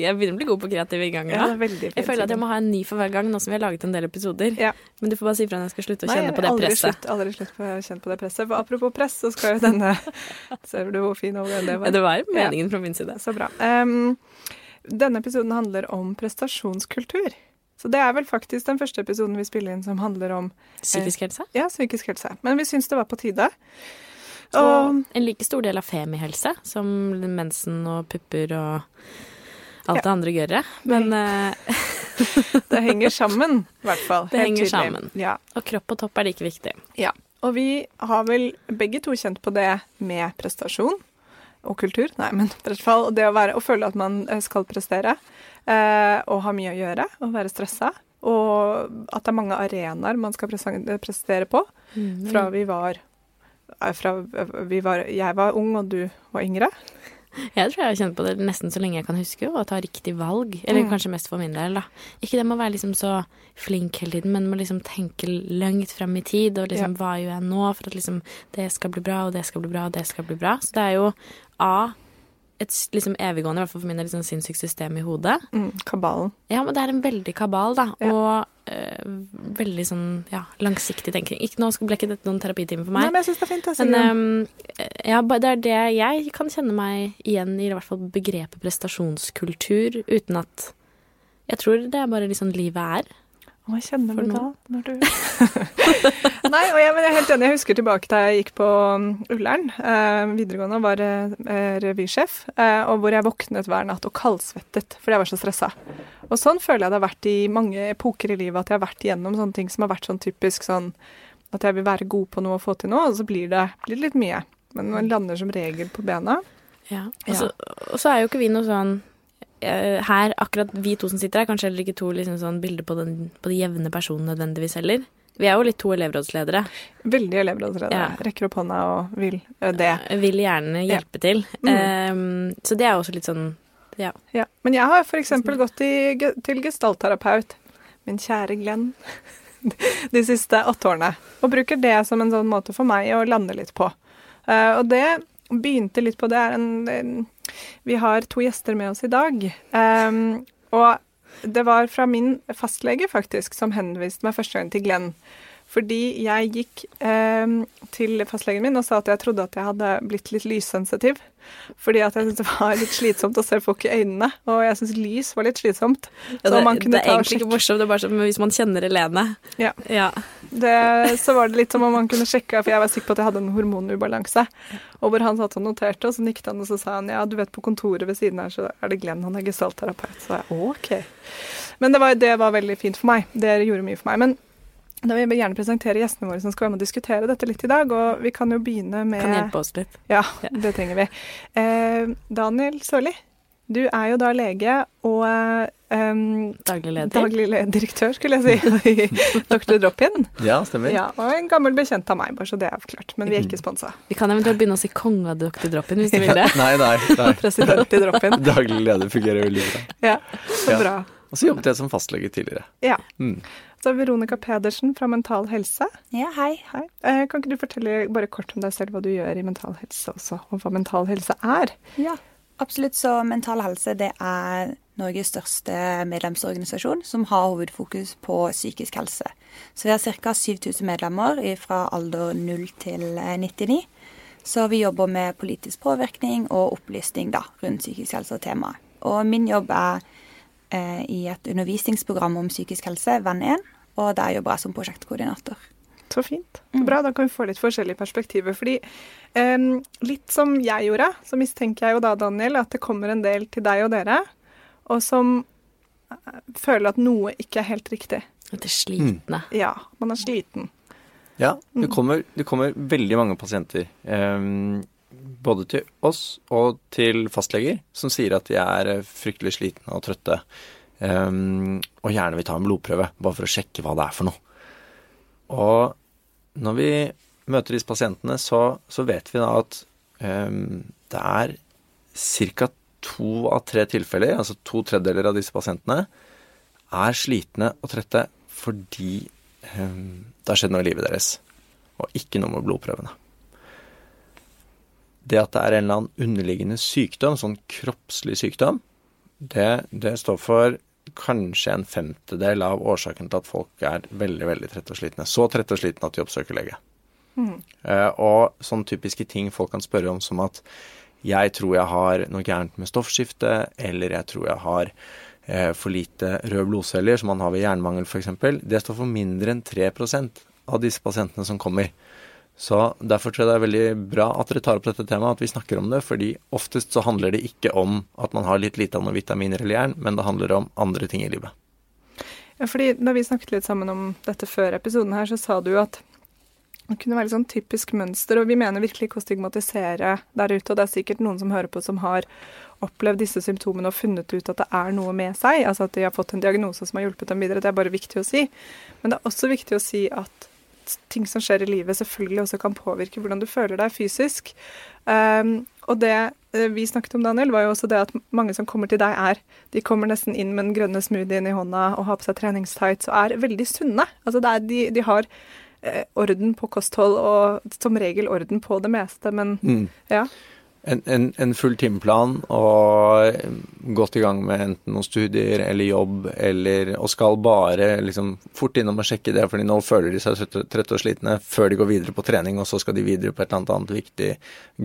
Jeg begynner å bli god på kreative innganger Ja, nå. Jeg føler at jeg må ha en ny for hver gang, nå som vi har laget en del episoder. Ja. Men du får bare si ifra når jeg skal slutte å Nei, kjenne på det aldri presset. Slutt, aldri slutt på å kjenne på det presset. For apropos press, så skal jo denne Ser du hvor fin overgang det Ja, var? Det var meningen fra min side. Så bra. Um, denne episoden handler om prestasjonskultur. Så det er vel faktisk den første episoden vi spiller inn som handler om Psykisk helse. ja, psykisk helse. Men vi syns det var på tide. Og Og en like stor del av femihelse, som mensen og pupper og alt det andre gørre. Men eh, det henger sammen, i hvert fall. Det henger tydelig. sammen. Ja. Og kropp og topp er like viktig. Ja, og vi har vel begge to kjent på det med prestasjon og kultur. Nei, men i hvert fall det å, være, å føle at man eh, skal prestere eh, og ha mye å gjøre og være stressa. Og at det er mange arenaer man skal prestere på. Fra vi var, eh, fra vi var Jeg var ung, og du var yngre. Jeg tror jeg har kjent på det nesten så lenge jeg kan huske, å ta riktig valg. Eller Mm. kanskje mest for min del, da. Ikke det med å være liksom så flink hele tiden, men med liksom tenke langt frem i tid, og liksom hva gjør jeg nå for at liksom det skal bli bra, og det skal bli bra, og det skal bli bra. Så det er jo A et liksom eviggående, i hvert fall for min del, liksom sinnssykt system i hodet. Mm, kabalen. Ja, men det er en veldig kabal, da. Ja. Og veldig sånn ja, langsiktig tenking. Ikke, nå ble ikke dette noen terapitime for Nei, meg. men jeg synes det er fint. Jeg, Men Sigrun. ehm, ja, det er det jeg kan kjenne meg igjen i, i hvert fall begrepet prestasjonskultur, uten at Jeg tror det er bare liksom livet er. Hva kjenner For du da? Når du... Nei, jeg, men jeg er helt enig. Jeg husker tilbake da jeg gikk på um, Ullern eh, videregående og var eh, revysjef, eh, og hvor jeg våknet hver natt og kaldsvettet fordi jeg var så stressa. Og sånn føler jeg det har vært i mange epoker i livet, at jeg har vært igjennom sånne ting som har vært sånn typisk sånn at jeg vil være god på noe og få til noe, og så blir det, blir det litt mye. Men man lander som regel på bena. Ja. Og så og så er jo ikke vi noe sånn eh, her, akkurat vi to som sitter her, kanskje heller ikke to liksom sånn bilder på, den, på de jevne personene nødvendigvis heller. Vi er jo litt to elevrådsledere. Veldig elevrådsledere. Ja. Rekker opp hånda og vil eh, det. Vil gjerne hjelpe til. Mm. Um, så det er også litt sånn ja. Ja, men jeg har f.eks. gått i, til gestaltterapeut, min kjære Glenn, de siste åtte årene. Og bruker det som en sånn måte for meg å lande litt på. Uh, og det begynte litt på Det er en, en Vi har to gjester med oss i dag. Um, og det var fra min fastlege, faktisk, som henviste meg første gang til Glenn. Fordi jeg gikk em, til fastlegen min og sa at jeg trodde at jeg hadde blitt litt lyssensitiv. Fordi at jeg syntes det var litt slitsomt å se folk i øynene. Og jeg syntes lys var litt slitsomt. Ja, Så det, det er egentlig ikke morsomt, det er bare sånn hvis man kjenner Helene. Ja. Ja. Det, så var det litt som om han kunne sjekke, for jeg var sikker på at jeg hadde en hormonubalanse. Og hvor han satt og noterte, og så nikket han og så sa han ja, du vet på kontoret ved siden her så er det Glenn, han er gestaltterapeut. Så jeg OK. Men det var, det var veldig fint for meg. Det gjorde mye for meg. Men da vil jeg gjerne presentere gjestene våre som skal være med og diskutere dette litt i dag. Og vi kan jo begynne med Kan hjelpe oss litt. Ja, det trenger vi. Eh, Daniel Sørli, du er jo da lege og eh, Daglig leder. daglig leder, direktør, skulle jeg si, i Dr. Drop-In. Ja, stemmer. Ja, og en gammel bekjent av meg, bare så det er avklart. Men vi er ikke sponsa. Vi kan eventuelt begynne å si konge av Dr. Drop-In hvis du vil det. Nei, nei. nei. President i Drop-In. Daglig leder fungerer veldig bra. Ja, så Ja. bra. Og så jobbet jeg som fastlege tidligere. Ja. Mm. Så Veronica Pedersen fra Mental Helse. Ja, hei. Hei. Eh, Kan ikke du fortelle bare kort om deg selv, hva du gjør i Mental Helse også, og hva Mental Helse er? Ja, absolutt. Så Mental Helse det er Norges største medlemsorganisasjon som har hovedfokus på psykisk helse. Så vi har ca. 7000 medlemmer fra alder 0 til eh, 99. Så vi jobber med politisk påvirkning og opplysning da, rundt psykisk helse og temaet. Og min jobb er eh, i et undervisningsprogram om psykisk helse, Venn1, og der jobber jeg som prosjektkoordinator. Så fint. Så bra, da kan vi få litt forskjellige perspektiver. Fordi eh, litt som jeg gjorde, så mistenker jeg jo da, Daniel, at det kommer en del til deg og dere, og som eh, føler at noe ikke er helt riktig. Det er slitne. Ja, man er sliten. Ja, det kommer, det kommer veldig mange pasienter. Um, både til oss og til fastleger som sier at de er eh, fryktelig slitne og trøtte. Um, og gjerne vil ta en blodprøve, bare for å sjekke hva det er for noe. Og når vi møter disse pasientene, så, så vet vi da at um, det er ca. to av tre tilfeller, altså to tredjedeler av disse pasientene, er slitne og trette fordi eh, det har skjedd noe i livet deres, og ikke noe med blodprøvene. Det at det er en eller annen underliggende sykdom, sånn kroppslig sykdom, det, det står for kanskje en femtedel av årsaken til at folk er veldig veldig trette og slitne. Så trette og slitne at de oppsøker lege. Mm. Eh, og sånne typiske ting folk kan spørre om som at jeg tror jeg har noe gærent med stoffskiftet, eller jeg tror jeg har eh, for lite røde blodceller, som man har ved jernmangel f.eks. Det står for mindre enn 3% av disse pasientene som kommer. Så Derfor tror jeg det er veldig bra at dere tar opp dette temaet, at vi snakker om det. fordi oftest så handler det ikke om at man har litt lite av noen vitaminer eller jern, men det handler om andre ting i livet. Ja, fordi Da vi snakket litt sammen om dette før episoden her, så sa du at det kunne være et sånn typisk mønster, og vi mener virkelig ikke å stigmatisere der ute. Og det er sikkert noen som hører på som har opplevd disse symptomene og funnet ut at det er noe med seg, altså at de har fått en diagnose som har hjulpet dem videre. Det er bare viktig å si. Men det er også viktig å si at ting som skjer i livet, selvfølgelig også kan påvirke hvordan du føler deg fysisk. Um, og det uh, vi snakket om, Daniel, var jo også det at mange som kommer til deg, er De kommer nesten inn med den grønne smoothien i hånda og har på seg treningstights og er veldig sunne. Altså er, de, de, har orden på kosthold og som regel orden på det meste, men mm. ja en, en, en, full timeplan og gått i gang med enten noen studier eller jobb, eller, og skal bare liksom fort innom og sjekke det, fordi nå føler de seg trøtte og slitne før de går videre på trening, og så skal de videre på et eller annet viktig,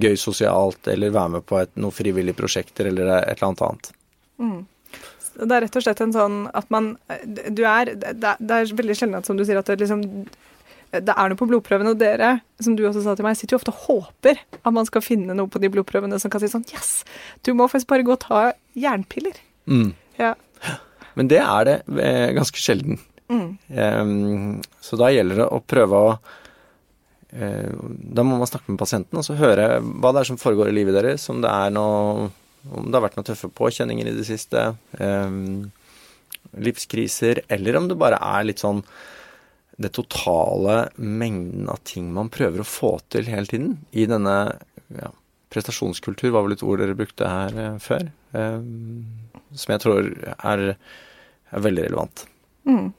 gøy sosialt, eller være med på et, noen frivillige prosjekter eller et eller annet annet. Mm. Det er rett og slett en sånn at man Du er Det, det er veldig sjelden at, som du sier, at det liksom det er noe på blodprøvene, og dere, som du også sa til meg, sitter jo ofte og håper at man skal finne noe på de blodprøvene som kan si sånn Yes, du må faktisk bare gå og ta jernpiller. Mm. Ja. Men det er det eh, ganske sjelden. Mm. Um, så da gjelder det å prøve å uh, Da må man snakke med pasienten og så høre hva det er som foregår i livet deres, om det noe om det har vært noen tøffe påkjenninger i det siste, um, livskriser, eller om det bare er litt sånn det totale mengden av ting man prøver å få til hele tiden i denne ja, prestasjonskultur, var vel et ord dere brukte her eh, før, eh, som jeg tror er, er veldig relevant. Mm.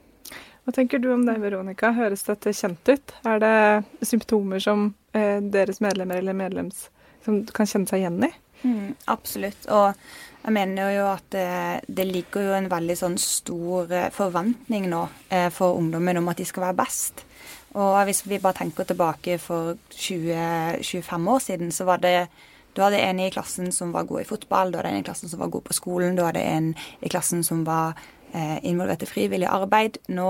Hva tenker du om det, Veronica? Høres dette kjent ut? Er det symptomer som eh, deres medlemmer eller medlems som kan kjenne seg igjen i? Mm, absolutt. Og jeg mener jo at det, det, ligger jo en veldig sånn stor eh, forventning nå eh, for ungdommen om at de skal være best. Og hvis vi bare tenker tilbake for 20-25 år siden, så var det du hadde en i klassen som var god i fotball, du hadde en i klassen som var god på skolen, du hadde en i klassen som var eh, involvert i frivillig arbeid. Nå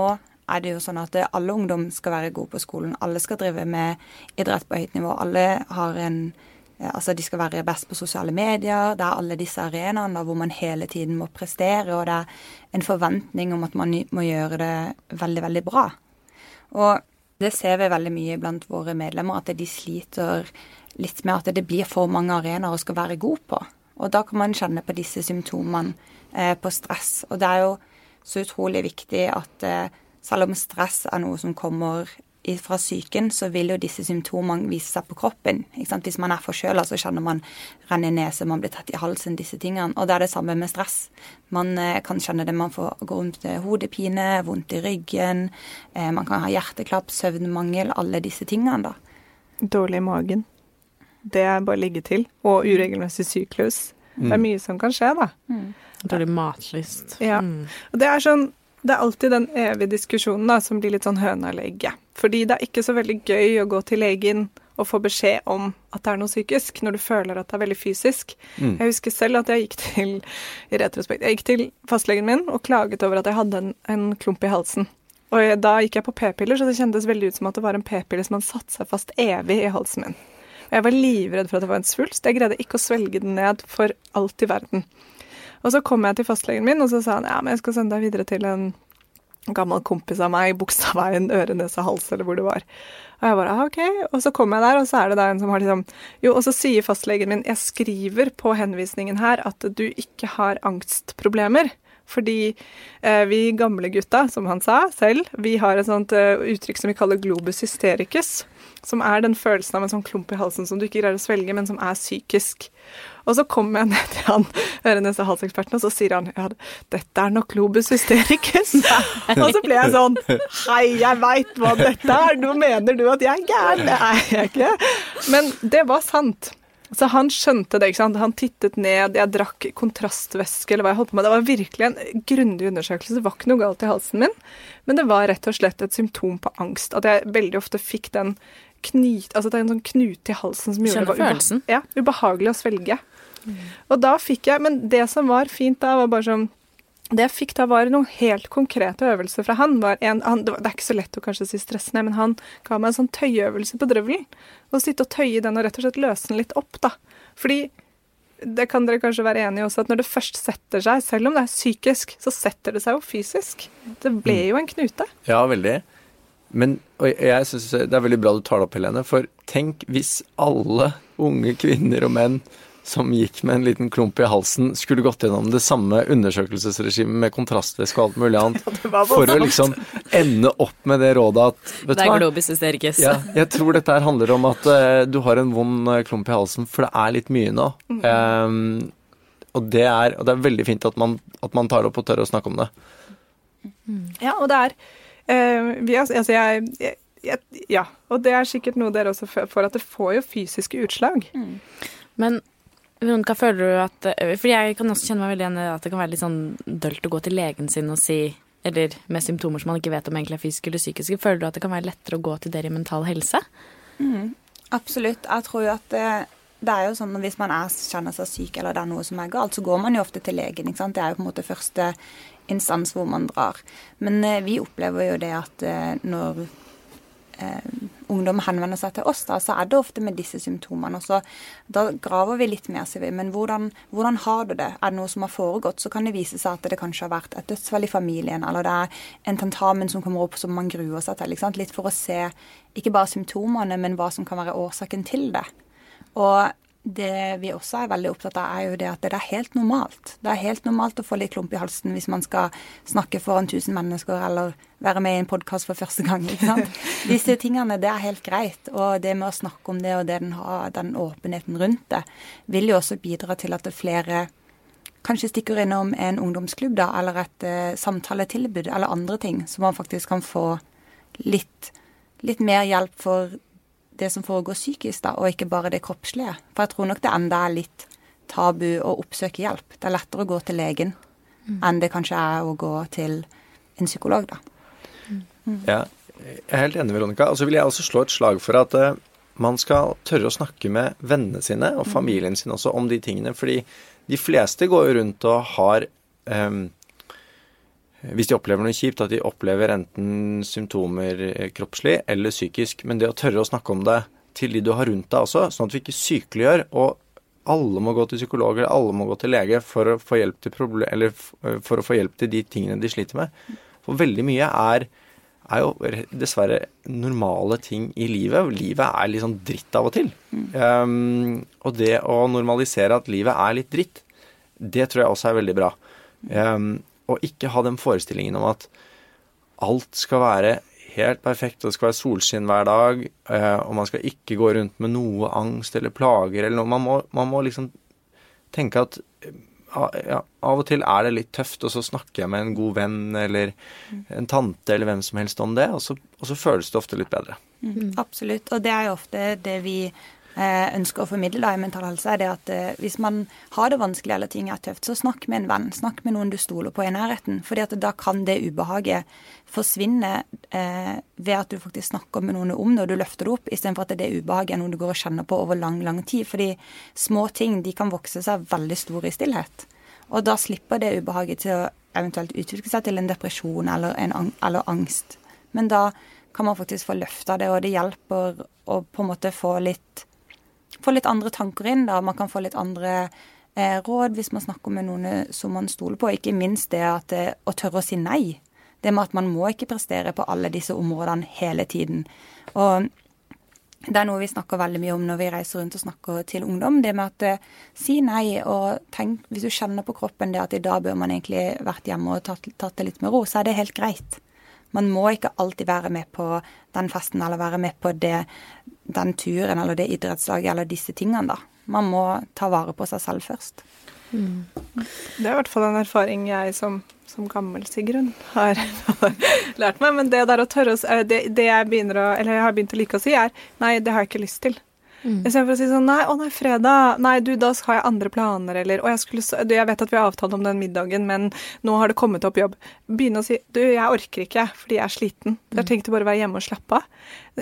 er det jo sånn at alle ungdom skal være gode på skolen. Alle skal drive med idrett på høyt nivå. Alle har en Eh, altså de skal være best på sosiale medier. Det er alle disse arenaene hvor man hele tiden må prestere, og det er en forventning om at man må gjøre det veldig, veldig bra. Og det ser vi veldig mye blant våre medlemmer, at de sliter litt med at det blir for mange arenaer å skal være god på. Og da kan man kjenne på disse symptomene eh, på stress. Og det er jo så utrolig viktig at eh, selv om stress er noe som kommer fra psyken, så vil jo disse symptomene vise seg på kroppen. Hvis man er forkjøla, så kjenner man renner i nese, man blir tett i halsen, disse tingene. Og det er det samme med stress. Man eh, kan kjenne det, man får gå rundt med hodepine, vondt i ryggen, eh, man kan ha hjerteklapp, søvnmangel, alle disse tingene, da. Dårlig i magen. Det er bare å ligge til. Og uregelmessig syklus. Mm. Det er mye som kan skje, da. Mm. Dårlig matlyst. Ja. Mm. Og det er sånn det er alltid den evige diskusjonen da, som blir litt sånn høna eller egget. Fordi det er ikke så veldig gøy å gå til legen og få beskjed om at det er noe psykisk, når du føler at det er veldig fysisk. Mm. Jeg husker selv at jeg gikk til i retrospekt, jeg gikk til fastlegen min og klaget over at jeg hadde en, en klump i halsen. Og jeg, da gikk jeg på p-piller, så det kjentes veldig ut som at det var en p-pille som hadde satt seg fast evig i halsen min. Og jeg var livredd for at det var en svulst. Jeg greide ikke å svelge den ned for alt i verden. Og så kom jeg til fastlegen min, og så sa han ja, men jeg skal sende deg videre til en gammel kompis av meg, Bogstadveien, øre, nese, hals, eller hvor det var. Og jeg bare ah, OK. Og så kommer jeg der, og så er det da en som har liksom Jo, og så sier fastlegen min jeg skriver på henvisningen her at du ikke har angstproblemer. Fordi eh, vi gamle gutta, som han sa selv, vi har et sånt eh, uttrykk som vi kaller globus hystericus. Som er den følelsen av en sånn klump i halsen som du ikke greier å svelge, men som er psykisk. Og så kommer jeg ned til han ørene halseksperten, og så sier han ja, dette er nok lobus hystericus. og så ble jeg sånn Hei, jeg veit hva dette er, nå mener du at jeg er gæren. Det er jeg ikke. Men det var sant. Så han skjønte det. ikke sant? Han tittet ned, jeg drakk kontrastvæske eller hva jeg holdt på med. Det var virkelig en grundig undersøkelse. Det var ikke noe galt i halsen min, men det var rett og slett et symptom på angst. At jeg veldig ofte fikk den knyt, altså det er en sånn knute i halsen som gjorde det var ubeha ja, ubehagelig å svelge. Mm. Og da fikk jeg Men det som var fint da, var bare sånn det jeg fikk da, var noen helt konkrete øvelser fra han. En, han det, er ikke så lett å kanskje si stressende, men han ga meg en sånn tøyeøvelse på drøvelen. Å sitte og tøye den og rett og slett løse den litt opp, da. Fordi det kan dere kanskje være enige også, at når det først setter seg, selv om det er psykisk, så setter det seg jo fysisk. Det ble mm. jo en knute. Ja, veldig. Men jeg syns det er veldig bra du tar det opp, Helene. For tenk hvis alle unge kvinner og menn som gikk med en liten klump i halsen, skulle gått gjennom det samme undersøkelsesregimet med kontrastvæske og alt mulig annet, ja, for å liksom ende opp med det rådet at vet Det er globus hystericus. Ja, jeg tror dette her handler om at uh, du har en vond uh, klump i halsen, for det er litt mye nå. Mm. Um, og, det er, og, det er, veldig fint at man, at man tar opp og tør å snakke om det. Ja, og det er vi, altså, jeg, jeg, jeg, Ja, og det er sikkert noe dere også får, at det får jo fysiske utslag. Mm. Men Veronica, føler du at eh, For jeg kan også kjenne meg veldig igjen i at det kan være litt sånn dølt å gå til legen sin og si Eller med symptomer som man ikke vet om egentlig er fysiske eller psykiske. Føler du at det kan være lettere å gå til dere i Mental Helse? Mm, absolutt. Jeg tror jo at det, det, er jo sånn at hvis man er, kjenner seg syk eller det er noe som er galt, så går man jo ofte til legen. ikke sant? Det er jo på en måte første instans hvor man drar. Men eh, vi opplever jo det at eh, når eh, ungdom henvender seg til oss, da, så er det ofte med disse symptomene. Og så Da graver vi litt mer, sier vi. Men hvordan, hvordan, har du det? Er det noe som har foregått? Så kan det vise seg at det kanskje har vært et dødsfall i familien, eller det er en tentamen som kommer opp som man gruer seg til. Litt for å se ikke bare symptomene, men hva som kan være årsaken til det. Og det vi også er veldig opptatt av, er jo det at det er helt normalt. Det er helt normalt å få litt klump i halsen hvis man skal snakke foran 1000 mennesker eller være med i en podkast for første gang. ikke sant? Disse tingene, det er helt greit. Og det med å snakke om det og det den har, den åpenheten rundt det, vil jo også bidra til at flere kanskje stikker innom en ungdomsklubb da, eller et uh, samtaletilbud eller andre ting, så man faktisk kan få litt, litt mer hjelp for det som foregår psykisk, da, og ikke bare det kroppslige. For jeg tror nok det enda er litt tabu å oppsøke hjelp. Det er lettere å gå til legen mm. enn det kanskje er å gå til en psykolog, da. Mm. Ja, jeg er helt enig, Veronica. Og så vil jeg også slå et slag for at uh, man skal tørre å snakke med vennene sine og mm. familien sin også om de tingene. Fordi de fleste går jo rundt og har um, hvis de opplever noe kjipt, at de opplever enten symptomer eh, kroppslig eller psykisk. Men det å tørre å snakke om det til de du har rundt deg også, sånn at vi ikke sykeliggjør. Og alle må gå til psykologer, alle må gå til lege for å få hjelp til, problem, eller eh, for å få hjelp til de tingene de sliter med. For veldig mye er, er jo dessverre normale ting i livet. Livet er litt sånn dritt av og til. Mm. Um, og det å normalisere at livet er litt dritt, det tror jeg også er veldig bra. Um, og ikke ha den forestillingen om at alt skal være helt perfekt, og det skal være solskinn hver dag, eh, og man skal ikke gå rundt med noe angst eller plager eller noe. Man må, man må liksom tenke at eh, ja, av og til er det litt tøft, og så snakker jeg med en god venn eller en tante eller hvem som helst om det, og så, og så føles det ofte litt bedre. Mm, absolutt, og det er jo ofte det vi ønsker å formidle da, i Mental Helse, er det at eh, hvis man har det vanskelig eller ting er tøft, så snakk med en venn. Snakk med noen du stoler på i nærheten. fordi at da kan det ubehaget forsvinne eh, ved at du faktisk snakker med noen om det, og du løfter det opp, istedenfor at det ubehaget er noe du går og kjenner på over lang, lang tid. Fordi små ting de kan vokse seg veldig store i stillhet. Og da slipper det ubehaget til å eventuelt utvikle seg til en depresjon eller, en, eller angst. Men da kan man faktisk få løfta det, og det hjelper å på en måte få litt få litt andre tanker inn. da, Man kan få litt andre eh, råd hvis man snakker med noen som man stoler på. Ikke minst det at, eh, å tørre å si nei. Det med at man må ikke prestere på alle disse områdene hele tiden. Og det er noe vi snakker veldig mye om når vi reiser rundt og snakker til ungdom. Det med at eh, si nei, og tenk Hvis du kjenner på kroppen det at i dag bør man egentlig vært hjemme og tatt, tatt det litt med ro, så er det helt greit. Man må ikke alltid være med på den festen eller være med på det, den turen eller det idrettslaget eller disse tingene, da. Man må ta vare på seg selv først. Mm. Det er i hvert fall en erfaring jeg som, som gammel Sigrun har, lært meg. Men det der å tørre å det, det jeg å jeg har begynt å like å si, er nei, det har jeg ikke lyst til. Mm. Istedenfor å si sånn Nei, å nei, fredag. Nei, du, da har jeg andre planer, eller Å, jeg skulle Jeg vet at vi har avtalt om den middagen, men nå har det kommet opp jobb. Begynne å si Du, jeg orker ikke fordi jeg er sliten. Mm. Jeg har tenkt å bare være hjemme og slappe av.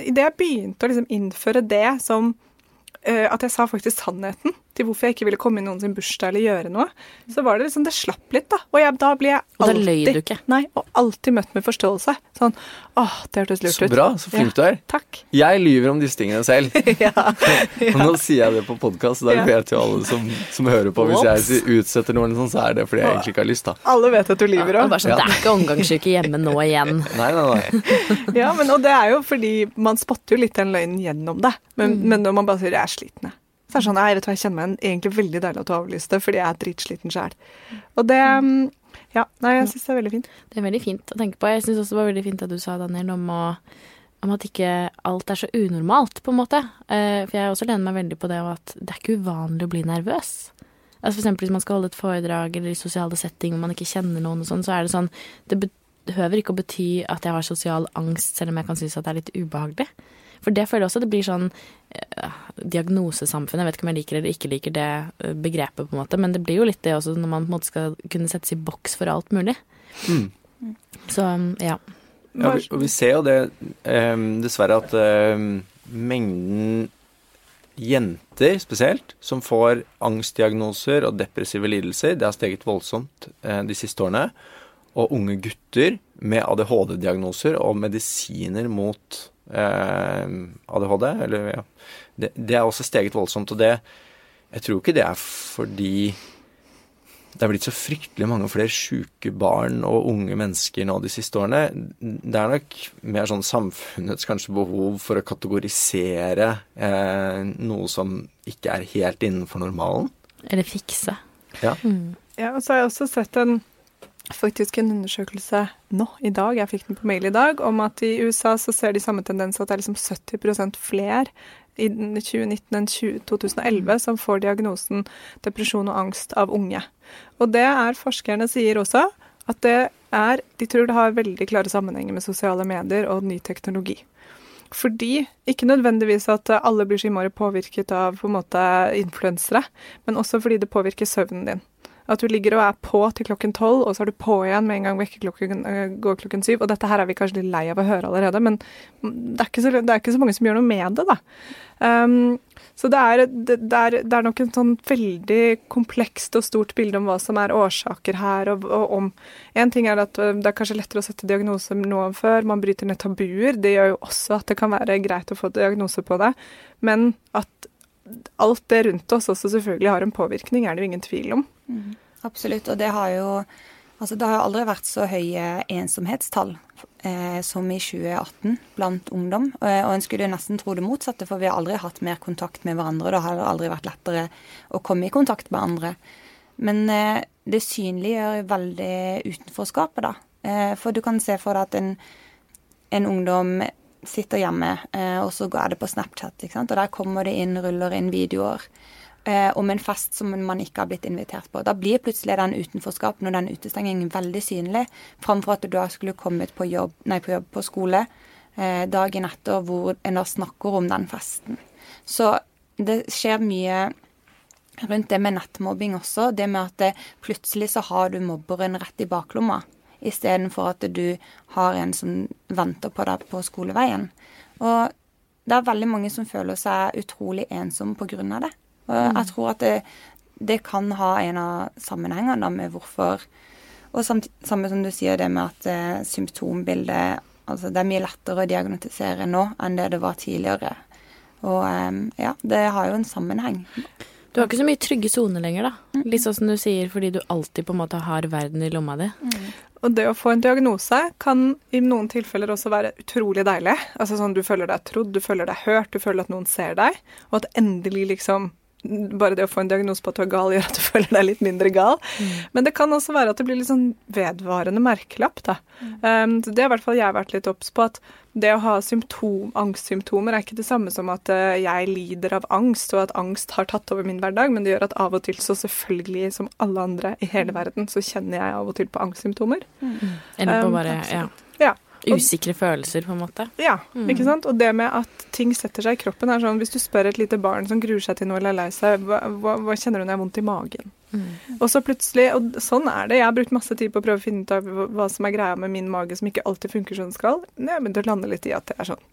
Idet jeg begynte å liksom innføre det som uh, At jeg sa faktisk sannheten til hvorfor jeg ikke ville komme i noen sin bursdag eller gjøre noe, så var det liksom Det slapp litt, da. Og jeg, da blir jeg alltid Og da løy du ikke? Nei, og alltid møtt med forståelse. Sånn Åh, det hørtes lurt ut. Så bra. Så flink ja, du er. Takk. Jeg lyver om disse tingene selv. ja, ja. Nå sier jeg det på podkast, da vet jo alle som, som hører på. Hvis jeg utsetter noen sånn, så er det fordi jeg egentlig ikke har lyst, da. Alle vet at du lyver òg. Ja, sånn, det er ikke omgangssyke hjemme nå igjen. nei, nei, nei. ja, men og det er jo fordi man spotter jo litt den løgnen gjennom det. Men, mm. men når man bare sier 'jeg er sliten', så er det sånn, nei, vet du, jeg kjenner meg egentlig veldig deilig at du avlyste, fordi jeg er dritsliten sjæl. Og det mm, Ja, nei, jeg syns det er veldig fint. Det er veldig fint å tenke på. Jeg syns også det var veldig fint at du sa, Daniel, om, å, om at ikke alt er så unormalt, på en måte. Uh, for jeg også lener meg veldig på det at det er ikke uvanlig å bli nervøs. Altså for eksempel hvis man skal holde et foredrag eller i sosiale setting hvor man ikke kjenner noen og sånn, så er det sånn Det behøver ikke å bety at jeg har sosial angst, selv om jeg kan synes at det er litt ubehagelig. For det føler jeg også det blir sånn eh, diagnosesamfunn. Jeg vet ikke om jeg liker eller ikke liker det uh, begrepet, på en måte, men det blir jo litt det også når man på en måte skal kunne settes i boks for alt mulig. Mm. Så um, ja. ja vi, og vi ser jo det eh, dessverre at eh, mengden jenter spesielt som får angstdiagnoser og depressive lidelser, det har steget voldsomt uh, de siste årene. Og unge gutter med ADHD-diagnoser og medisiner mot eh, ADHD. Eller, ja. det, det, er også steget voldsomt. Og det Jeg tror ikke det er fordi det er blitt så fryktelig mange flere sjuke barn og unge mennesker nå de siste årene. Det er nok mer sånn samfunnets kanskje behov for å kategorisere eh, noe som ikke er helt innenfor normalen. Eller fikse. Ja. Mm. ja, og så har jeg også sett en faktisk en undersøkelse nå, i dag, jeg fikk den på mail i dag, om at i USA så ser de samme tendens at det er liksom 70% flere i 2019 enn 2011 som får diagnosen depresjon og angst av unge. Og det er forskerne sier også, at det er De tror det har veldig klare sammenhenger med sosiale medier og ny teknologi. Fordi, ikke nødvendigvis at alle blir så innmari påvirket av på en måte influensere, men også fordi det påvirker søvnen din. At du ligger og er på til klokken tolv, og så er du på igjen med en gang vekkerklokken uh, går klokken syv. Og dette her er vi kanskje litt lei av å høre allerede, men det er ikke så, er ikke så mange som gjør noe med det, da. Um, så det er, det, er, det er, nok en sånn veldig komplekst og stort bilde om hva som er årsaker her, og, og om En ting er at øh, det er kanskje lettere å sette diagnose nå enn før. Man bryter ned tabuer. Det gjør jo også at det kan være greit å få diagnose på det. Men at alt det rundt oss også selvfølgelig har en påvirkning, er det jo ingen tvil om. Mm, absolutt. Og det har jo Altså, det har aldri vært så høye ensomhetstall eh, som i 2018 blant ungdom. Eh, og en skulle nesten tro det motsatte, for vi har aldri hatt mer kontakt med hverandre. Det har aldri vært lettere å komme i kontakt med andre. Men eh, det synliggjør veldig utenforskapet, da. Eh, for du kan se for deg at en, en ungdom sitter hjemme, eh, og så er det på Snapchat, ikke sant? og der kommer det inn, ruller inn videoer eh, om en fest som man ikke har blitt invitert på. Da blir plutselig den utenforskapen og den utestengingen veldig synlig, framfor at du da skulle kommet på jobb, nei, på, jobb, på skole eh, dagen etter hvor en da snakker om den festen. Så det skjer mye rundt det med nettmobbing også. Det med at det, plutselig så har du mobberen rett i baklomma istedenfor at du har en som venter på deg på skoleveien. Og det er veldig mange som føler seg utrolig ensomme pga. det. Og mm. jeg tror at det, det, kan ha en av sammenhengene med hvorfor Og samt, samme som du sier, det med at eh, symptombildet Altså det er mye lettere å diagnostisere nå enn det det var tidligere. Og eh, ja, det har jo en sammenheng. Du har ikke så mye trygge soner lenger, da. Litt sånn som du sier, fordi du alltid på en måte har verden i lomma di. Og det å få en diagnose kan i noen tilfeller også være utrolig deilig. Altså sånn Du føler deg trodd, du føler deg hørt, du føler at noen ser deg. Og at endelig liksom bare det å få en diagnose på at du er gal, gjør at du føler deg litt mindre gal. Mm. Men det kan også være at det blir litt sånn vedvarende merkelapp, da. Mm. Um, så det har i hvert fall jeg vært litt obs på, at det å ha symptom, angstsymptomer er ikke det samme som at uh, jeg lider av angst, og at angst har tatt over min hverdag, men det gjør at av og til, så selvfølgelig som alle andre i hele verden, så kjenner jeg av og til på angstsymptomer. Mm. Eller på um, bare, um, ja. ja. Usikre følelser, på en måte. Ja, mm. ikke sant. Og det med at ting setter seg i kroppen, er sånn hvis du spør et lite barn som gruer seg til noe eller er lei seg, hva, hva, hva kjenner du når jeg har vondt i magen? Mm. Og så plutselig Og sånn er det. Jeg har brukt masse tid på å prøve å finne ut av hva som er greia med min mage som ikke alltid funker som den skal. Men jeg begynte å lande litt i at det er sånn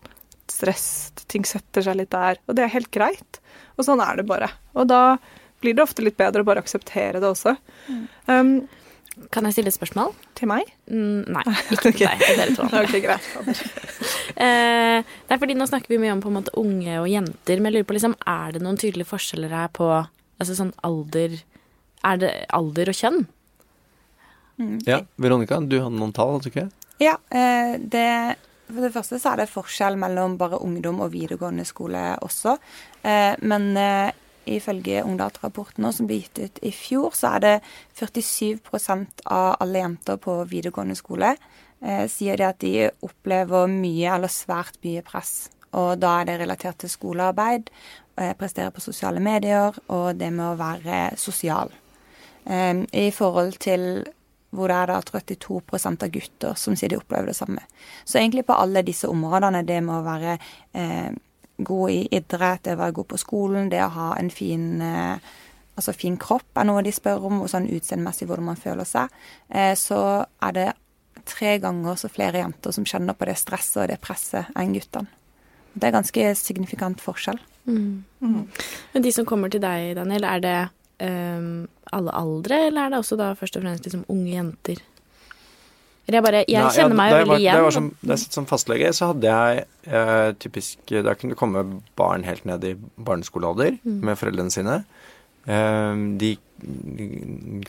stress, ting setter seg litt der. Og det er helt greit. Og sånn er det bare. Og da blir det ofte litt bedre å bare akseptere det også. Mm. Um, kan jeg stille et spørsmål? Til meg? Mm, nei, ikke til deg. Til dere to. ok, greit. eh, det er fordi nå snakker vi mye om på en måte unge og jenter, men jeg lurer på liksom, er det noen tydelige forskjeller her på altså sånn alder Er det alder og kjønn? Mm. Ja, Veronica, du hadde noen tall, hadde du ikke? Ja, eh, det for det første så er det forskjell mellom bare ungdom og videregående skole også. Eh, men ifølge Ungdata-rapporten som ble gitt ut i fjor, så er det 47% av alle jenter på videregående skole eh, sier det at de opplever mye eller svært mye press. Og da er det relatert til skolearbeid, eh, prestere på sosiale medier og det med å være sosial. Eh, I forhold til hvor det er da 32% av gutter som sier de opplever det samme. Så egentlig på alle disse områdene, det med å være eh, god i idrett, det å være god på skolen, det å ha en fin, eh, altså fin kropp er noe de spør om, og sånn utseendemessig hvordan man føler seg, eh, så er det tre ganger så flere jenter som kjenner på det stresset og det presset enn guttene. Det er ganske signifikant forskjell. Mm. Mm. Men de som kommer til deg, Daniel, er det um, alle aldre, eller er det også da først og fremst liksom unge jenter? Jeg, bare, jeg Nei, kjenner meg jo veldig igjen. Jeg, som, satt som fastlege, så hadde jeg eh, typisk Da kunne det komme barn helt ned i barneskolealder mm. med foreldrene sine. Eh, de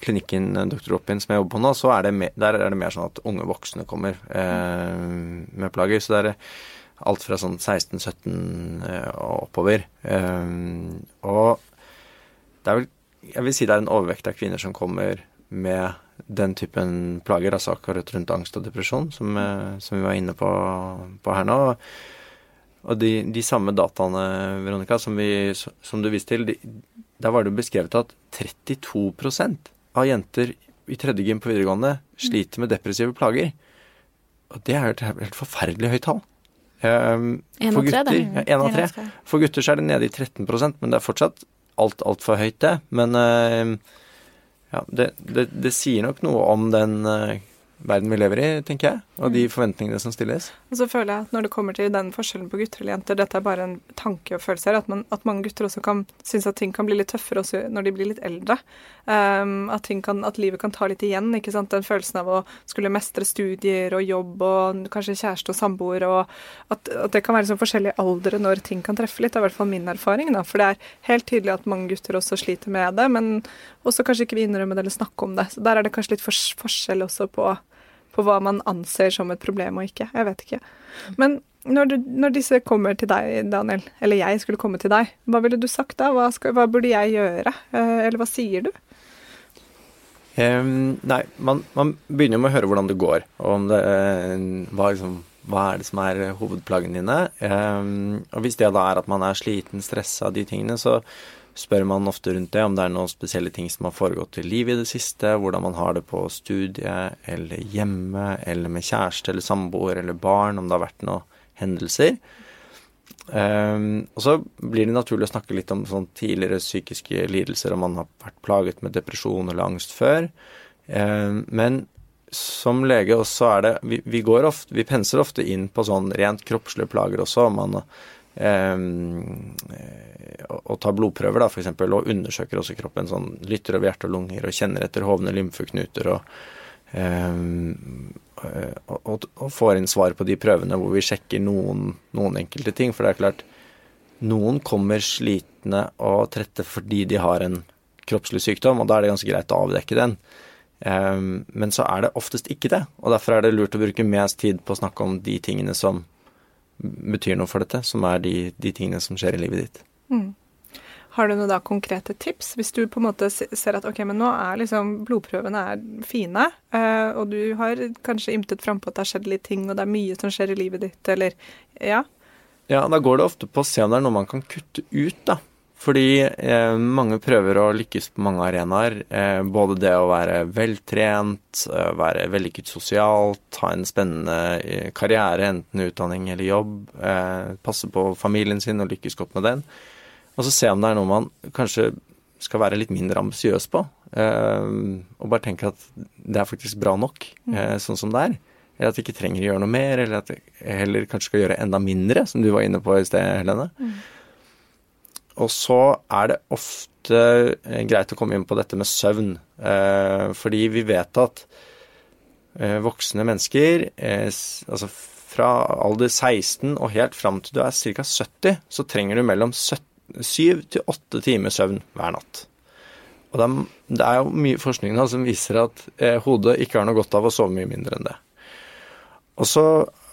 klinikken Dr. Oppin som jeg jobber på nå, så er det mer, der er det mer sånn at unge voksne kommer eh, med plager. Så det er alt fra sånn 16-17 eh, og oppover. Eh, og det er vel Jeg vil si det er en overvekt av kvinner som kommer med den typen plager, altså akkurat rundt angst og depresjon, som, eh, som vi var inne på, på her nå. Og de, de, samme dataene, Veronica, som, vi, som du viste til, de, der var det beskrevet at 32 av jenter i tredje gym på videregående sliter med depressive plager. Og det er et helt forferdelig høyt tall. Um, for, gutter, ja, en av tre. for gutter så er det nede i 13% men det er fortsatt alt altfor høyt, det. Men uh, ja, det, det, det, sier nok noe om den uh, verden vi lever i, tenker jeg, og de mm. forventningene som stilles. Og så føler jeg at når det kommer til den forskjellen på gutter eller jenter, dette er bare en tanke og følelse her, at, man, at mange gutter også kan synes at ting kan bli litt tøffere også når de blir litt eldre. Um, at, kan, at, livet kan ta litt igjen. ikke sant? Den følelsen av å skulle mestre studier og jobb og kanskje kjæreste og samboer, og at, at, det kan være sånn forskjellige aldre når ting kan treffe litt. Det er i hvert fall min erfaring. da, For det er helt tydelig at mange gutter også sliter med det, men også kanskje ikke vil innrømme det eller snakke om det. Så der er det kanskje litt forskjell også på på hva man anser som et problem og ikke. Jeg vet ikke. Men når, du, når, disse kommer til deg, Daniel, eller jeg skulle komme til deg, hva ville du sagt da? Hva, skal, hva burde jeg gjøre? Eh, eller hva sier du? Um, nei, man, man, begynner med å høre hvordan det går, og det, uh, hva, liksom, hva, er det som er hovedplagene dine. Um, og hvis det da er at man er sliten, stressa, de tingene, så spør man ofte rundt det, om det er noen spesielle ting som har foregått i livet i det siste, hvordan man har det på studiet eller hjemme, eller med kjæreste eller samboer eller barn, om det har vært noen hendelser. Um, og så blir det naturlig å snakke litt om sånn tidligere psykiske lidelser, om man har vært plaget med depresjon eller angst før. Um, men som lege også er det Vi, vi går ofte, vi penser ofte inn på sånn rent kroppslige plager også. om man Um, og tar blodprøver, da, f.eks., og undersøker også kroppen. sånn Lytter over hjerte og lunger og kjenner etter hovne lymfeknuter. Og, um, og, og, får inn svar på de prøvene hvor vi sjekker noen, noen, enkelte ting. For det er klart, noen kommer slitne og trette fordi de har en kroppslig sykdom, og da er det ganske greit å avdekke den. Um, men så er det oftest ikke det, og derfor er det lurt å bruke mest tid på å snakke om de tingene som betyr noe for dette, som er de, de tingene som skjer i livet ditt. Mm. Har du noen da konkrete tips? Hvis du på en måte ser at ok, men nå er liksom blodprøvene er fine, uh, og du har kanskje ymtet frampå at det har skjedd litt ting, og det er mye som skjer i livet ditt, eller ja? Ja, da går det ofte på å se om det er noe man kan kutte ut, da. Fordi eh, mange prøver å lykkes på mange arenaer. Eh, både det å være veltrent, eh, være vellykket sosialt, ha en spennende eh, karriere, enten utdanning eller jobb. Eh, passe på familien sin og lykkes godt med den. Og så se om det er noe man kanskje skal være litt mindre ambisiøs på. Eh, og bare tenke at det er faktisk bra nok mm. sånn som det er. Eller at vi ikke trenger å gjøre noe mer, eller at vi heller kanskje skal gjøre enda mindre, som du var inne på i sted, Helene. Mm. Og så er det ofte eh, greit å komme inn på dette med søvn. Eh, fordi vi vet at eh, voksne mennesker, altså fra alder 16 og helt fram til du er ca. 70, så trenger du mellom 7 til 8 timer søvn hver natt. Og det er jo mye forskning som viser at hodet ikke har noe godt av å sove mye mindre enn det. Og så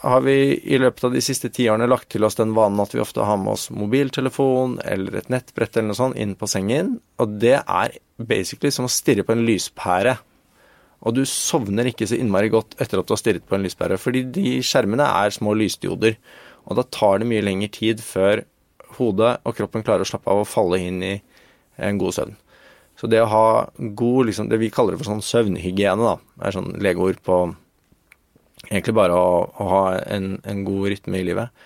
har vi i løpet av de siste tiårene lagt til oss den vanen at vi ofte har med oss mobiltelefon eller et nettbrett eller noe sånt inn på sengen, og det er basically som å stirre på en lyspære. Og du sovner ikke så innmari godt etter at du har stirret på en lyspære, fordi de skjermene er små lysdioder, og da tar det mye lengre tid før hodet og kroppen klarer å slappe av og falle inn i en god søvn. Så det å ha god, liksom, det vi kaller det for sånn søvnhygiene, da, er sånn legeord på egentlig bare å, å ha en, en, god rytme i livet.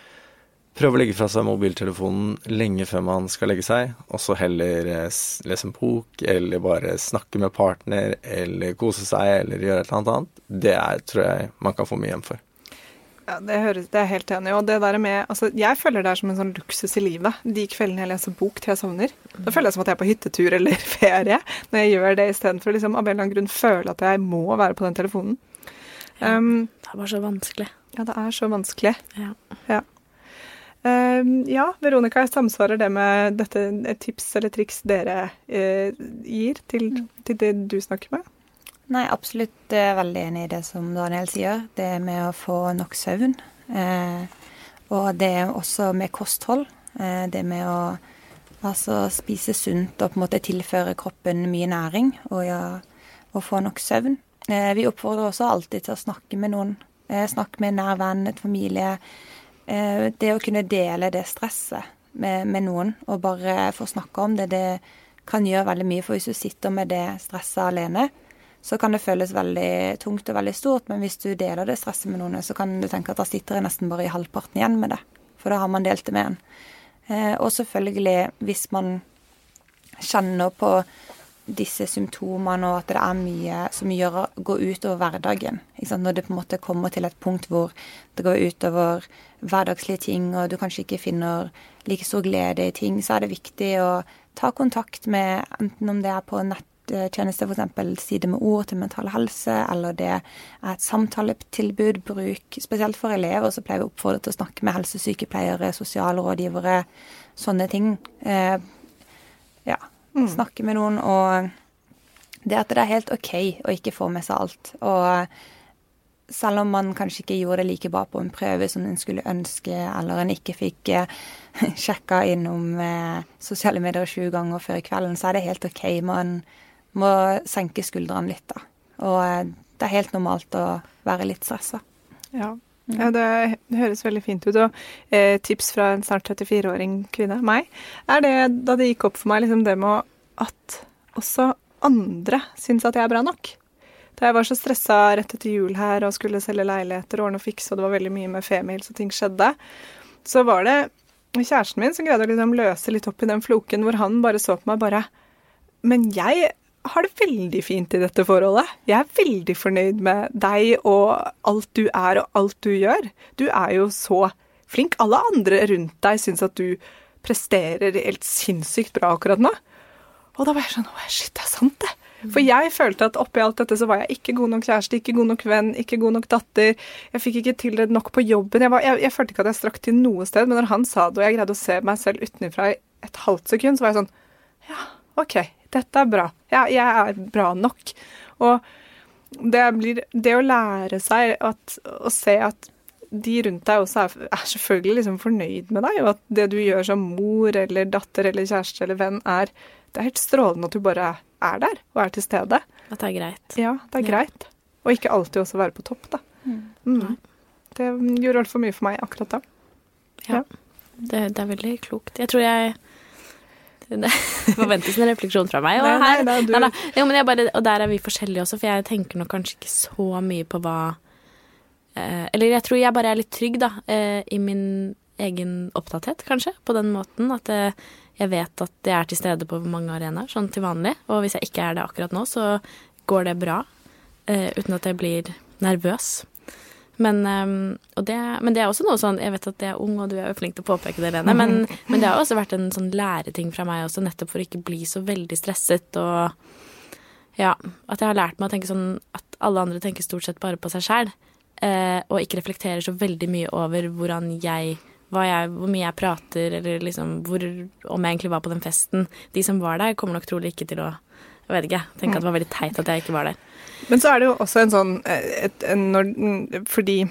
Prøve å legge fra seg mobiltelefonen lenge før man skal legge seg, og så heller eh, lese en bok, eller bare snakke med partner, eller kose seg, eller gjøre et eller annet annet. Det er, tror jeg man kan få mye igjen for. Ja, det, høres, det er helt enig. Og det der med, altså, jeg føler det er som en sånn luksus i livet. De kveldene jeg leser bok til jeg sovner. Da føler jeg som at jeg er på hyttetur eller ferie. Når jeg gjør det istedenfor liksom, av en eller annen grunn føle at jeg må være på den telefonen. Um, det er bare så vanskelig. Ja, det er så vanskelig. Ja. ja. Um, ja, Veronica, samsvarer det med dette et tips eller triks dere eh, gir til, mm. til, det du snakker med? Nei, absolutt er veldig enig i det som Daniel sier. Det med å få nok søvn. Eh, og det også med kosthold. Eh, det med å altså, spise sunt og på en måte tilføre kroppen mye næring og, ja, og få nok søvn. Eh, vi oppfordrer også alltid til å snakke med noen. Eh, snakke med en nær venn, et familie. Eh, det å kunne dele det stresset med, med, noen, og bare få snakke om det, det kan gjøre veldig mye. For hvis du sitter med det stresset alene, så kan det føles veldig tungt og veldig stort. Men hvis du deler det stresset med noen, så kan du tenke at da sitter jeg nesten bare i halvparten igjen med det. For da har man delt det med en. Og selvfølgelig, hvis man kjenner på disse symptomene, og at det er mye som gjør, går utover hverdagen. Når det på en måte kommer til et punkt hvor det går utover hverdagslige ting, og du kanskje ikke finner like stor glede i ting, så er det viktig å ta kontakt med enten om det er på nettjeneste, f.eks. Side med ord til mental helse, eller det er et samtaletilbud, bruk Spesielt for elever så pleier vi å oppfordre til å snakke med helsesykepleiere, sosialrådgivere, sånne ting. Eh, ja Mm. Snakke med noen, og det at det er helt OK å ikke få med seg alt. Og selv om man kanskje ikke gjorde det like bra på en prøve som en skulle ønske, eller en ikke fikk eh, sjekka innom eh, sosiale medier sju ganger før i kvelden, så er det helt OK. Man må senke skuldrene litt, da. Og eh, det er helt normalt å være litt stressa. Ja. Ja, det, høres veldig fint ut. Og eh, tips fra en snart 34-åring kvinne, meg, er det da det gikk opp for meg liksom det med at også andre syns at jeg er bra nok. Da jeg var så stressa rett etter jul her og skulle selge leiligheter, og ordne og fikse, og det var veldig mye med femihils og ting skjedde, så var det kjæresten min som greide å liksom løse litt opp i den floken hvor han bare så på meg bare Men jeg har det veldig fint i dette forholdet. Jeg er veldig fornøyd med deg og alt du er og alt du gjør. Du er jo så flink. Alle andre rundt deg syns at du presterer helt sinnssykt bra akkurat nå. Og da var jeg sånn Å, shit, det er sant, det. For jeg følte at oppi alt dette så var jeg ikke god nok kjæreste, ikke god nok venn, ikke god nok datter. Jeg fikk ikke tildelt nok på jobben. Jeg, var, jeg, jeg, følte ikke at jeg strakk til noe sted, men når han sa det, og jeg greide å se meg selv utenfra i et halvt sekund, så var jeg sånn Ja, OK, dette er bra. Ja, jeg er bra nok. Og det blir Det å lære seg at, å se at de rundt deg også er, er selvfølgelig liksom fornøyd med deg, og at det du gjør som mor eller datter eller kjæreste eller venn, er Det er helt strålende at du bare er der og er til stede. At det er greit. Ja, det er Ja. greit. Og ikke alltid også være på topp, da. Mm. Det gjorde altfor mye for meg akkurat da. Det, det er veldig klokt. Jeg tror jeg Det forventes en refleksjon fra meg. Og, Nei, her, nei, nei. Jo, bare, og der er vi forskjellige også, for jeg tenker nok kanskje ikke så mye på hva eh, Eller jeg tror jeg bare er litt trygg, da, eh, i min egen opptatthet, kanskje. På den måten at eh, jeg vet at jeg er til stede på mange arenaer, sånn til vanlig. Og hvis jeg ikke er det akkurat nå, så går det bra. eh, uten at jeg blir nervøs. Men, ehm, det, men det er også noe sånn Jeg vet at jeg er ung, og du er jo flink til å påpeke det, Lene. Men, men det har også vært en sånn læreting fra meg også, nettopp for å ikke bli så veldig stresset. Og ja, at jeg har lært meg å tenke sånn at alle andre tenker stort sett bare på seg sjæl. Eh, og ikke reflekterer så veldig mye over hvordan jeg, jeg Hvor mye jeg prater, eller liksom hvor Om jeg egentlig var på den festen. De som var der, kommer nok trolig ikke til å Jeg vet ikke. Tenke at det var veldig teit at jeg ikke var der. Men så er det jo også en sånn eh, et, en, når, Fordi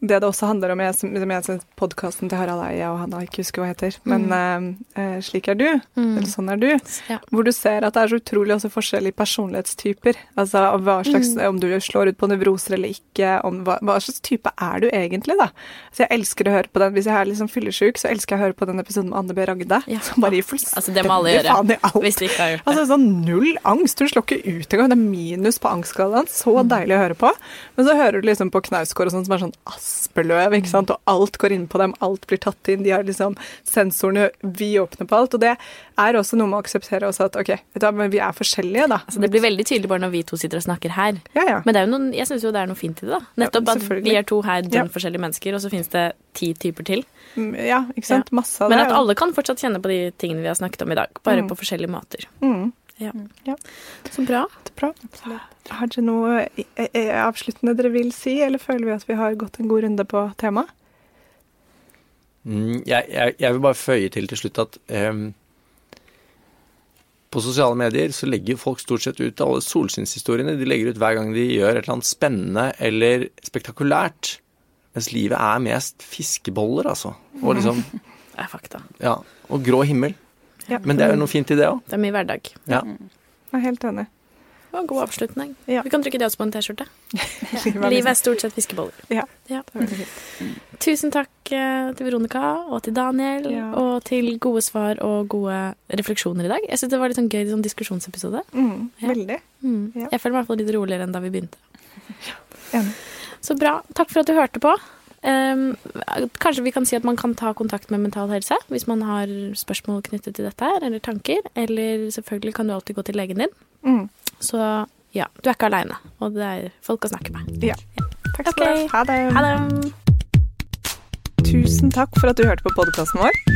det det også handler om Jeg som som jeg syns podkasten til Harald Eia og Hanna ikke husker hva heter, men mm. eh, slik er du, eller sånn er du, Ja. hvor du ser at det er så utrolig også forskjellige personlighetstyper. Altså hva slags, om du slår ut på nevroser eller ikke, om hva, hva slags type er du egentlig, da. Så jeg elsker å høre på den. Hvis jeg er liksom fyllesyk, så elsker jeg å høre på den episoden med Anne B. Ragde, Ja. som bare gir fullstendig Altså, faen i alt. Hvis de ikke har gjort det. Altså sånn null angst. Hun slår ikke ut engang. Det er minus på angstskalaen. Så deilig å høre på. Men så hører du liksom på Knausgård og sånn som er sånn aspeløv, ikke sant. Og alt går inn på dem. Alt blir tatt inn. De har liksom sensorene vidåpne på alt. Og det er også noe med å akseptere også at OK, vet du hva, men vi er forskjellige, da. Altså, det blir veldig tydelig bare når vi to sitter og snakker her. Ja, ja. Men noen, jeg syns jo det er noe fint i det, da. Nettopp at vi er to her dønn forskjellige mennesker, og så finnes det ti typer til. Mm, Ja, ikke sant. Masse av det. Men at alle kan fortsatt kjenne på de tingene vi har snakket om i dag, bare på forskjellige måter. Mm, Ja. Ja. Så bra. bra. Har dere noe eh, eh, avsluttende dere vil si, eller føler vi at vi har gått en god runde på temaet? Mm, jeg, jeg, jeg vil bare føye til til slutt at um, på sosiale medier så legger folk stort sett ut alle solskinnshistoriene. De legger ut hver gang de gjør et eller annet spennende eller spektakulært. Mens livet er mest fiskeboller, altså. Og liksom Det er fakta. Ja. Og grå himmel. Ja. Men det er jo noe fint i det òg. Det er mye hverdag. Ja. Jeg er helt enig. Det var en god avslutning. Ja. Vi kan trykke det også på en T-skjorte. Livet Livet er stort sett fiskeboller. Ja. Ja. Tusen takk eh, til Veronica og til Daniel, Ja. og til gode svar og gode refleksjoner i dag. Jeg syns det var litt sånn gøy sånn diskusjonsepisode. Mm, Ja. veldig. Mm. Ja. Jeg føler meg i hvert fall litt roligere enn da vi begynte. Enig. Så bra. Takk for at du hørte på. Um, kanskje vi kan si at man kan ta kontakt med Mental Helse hvis man har spørsmål knyttet til dette her, eller tanker. Eller selvfølgelig kan du alltid gå til legen din. Mm. Så ja, du er ikke aleine, og det er folk å snakke med. Ja. Takk skal du ha. Ha det. Ha det! Tusen takk for at du hørte på podkasten vår.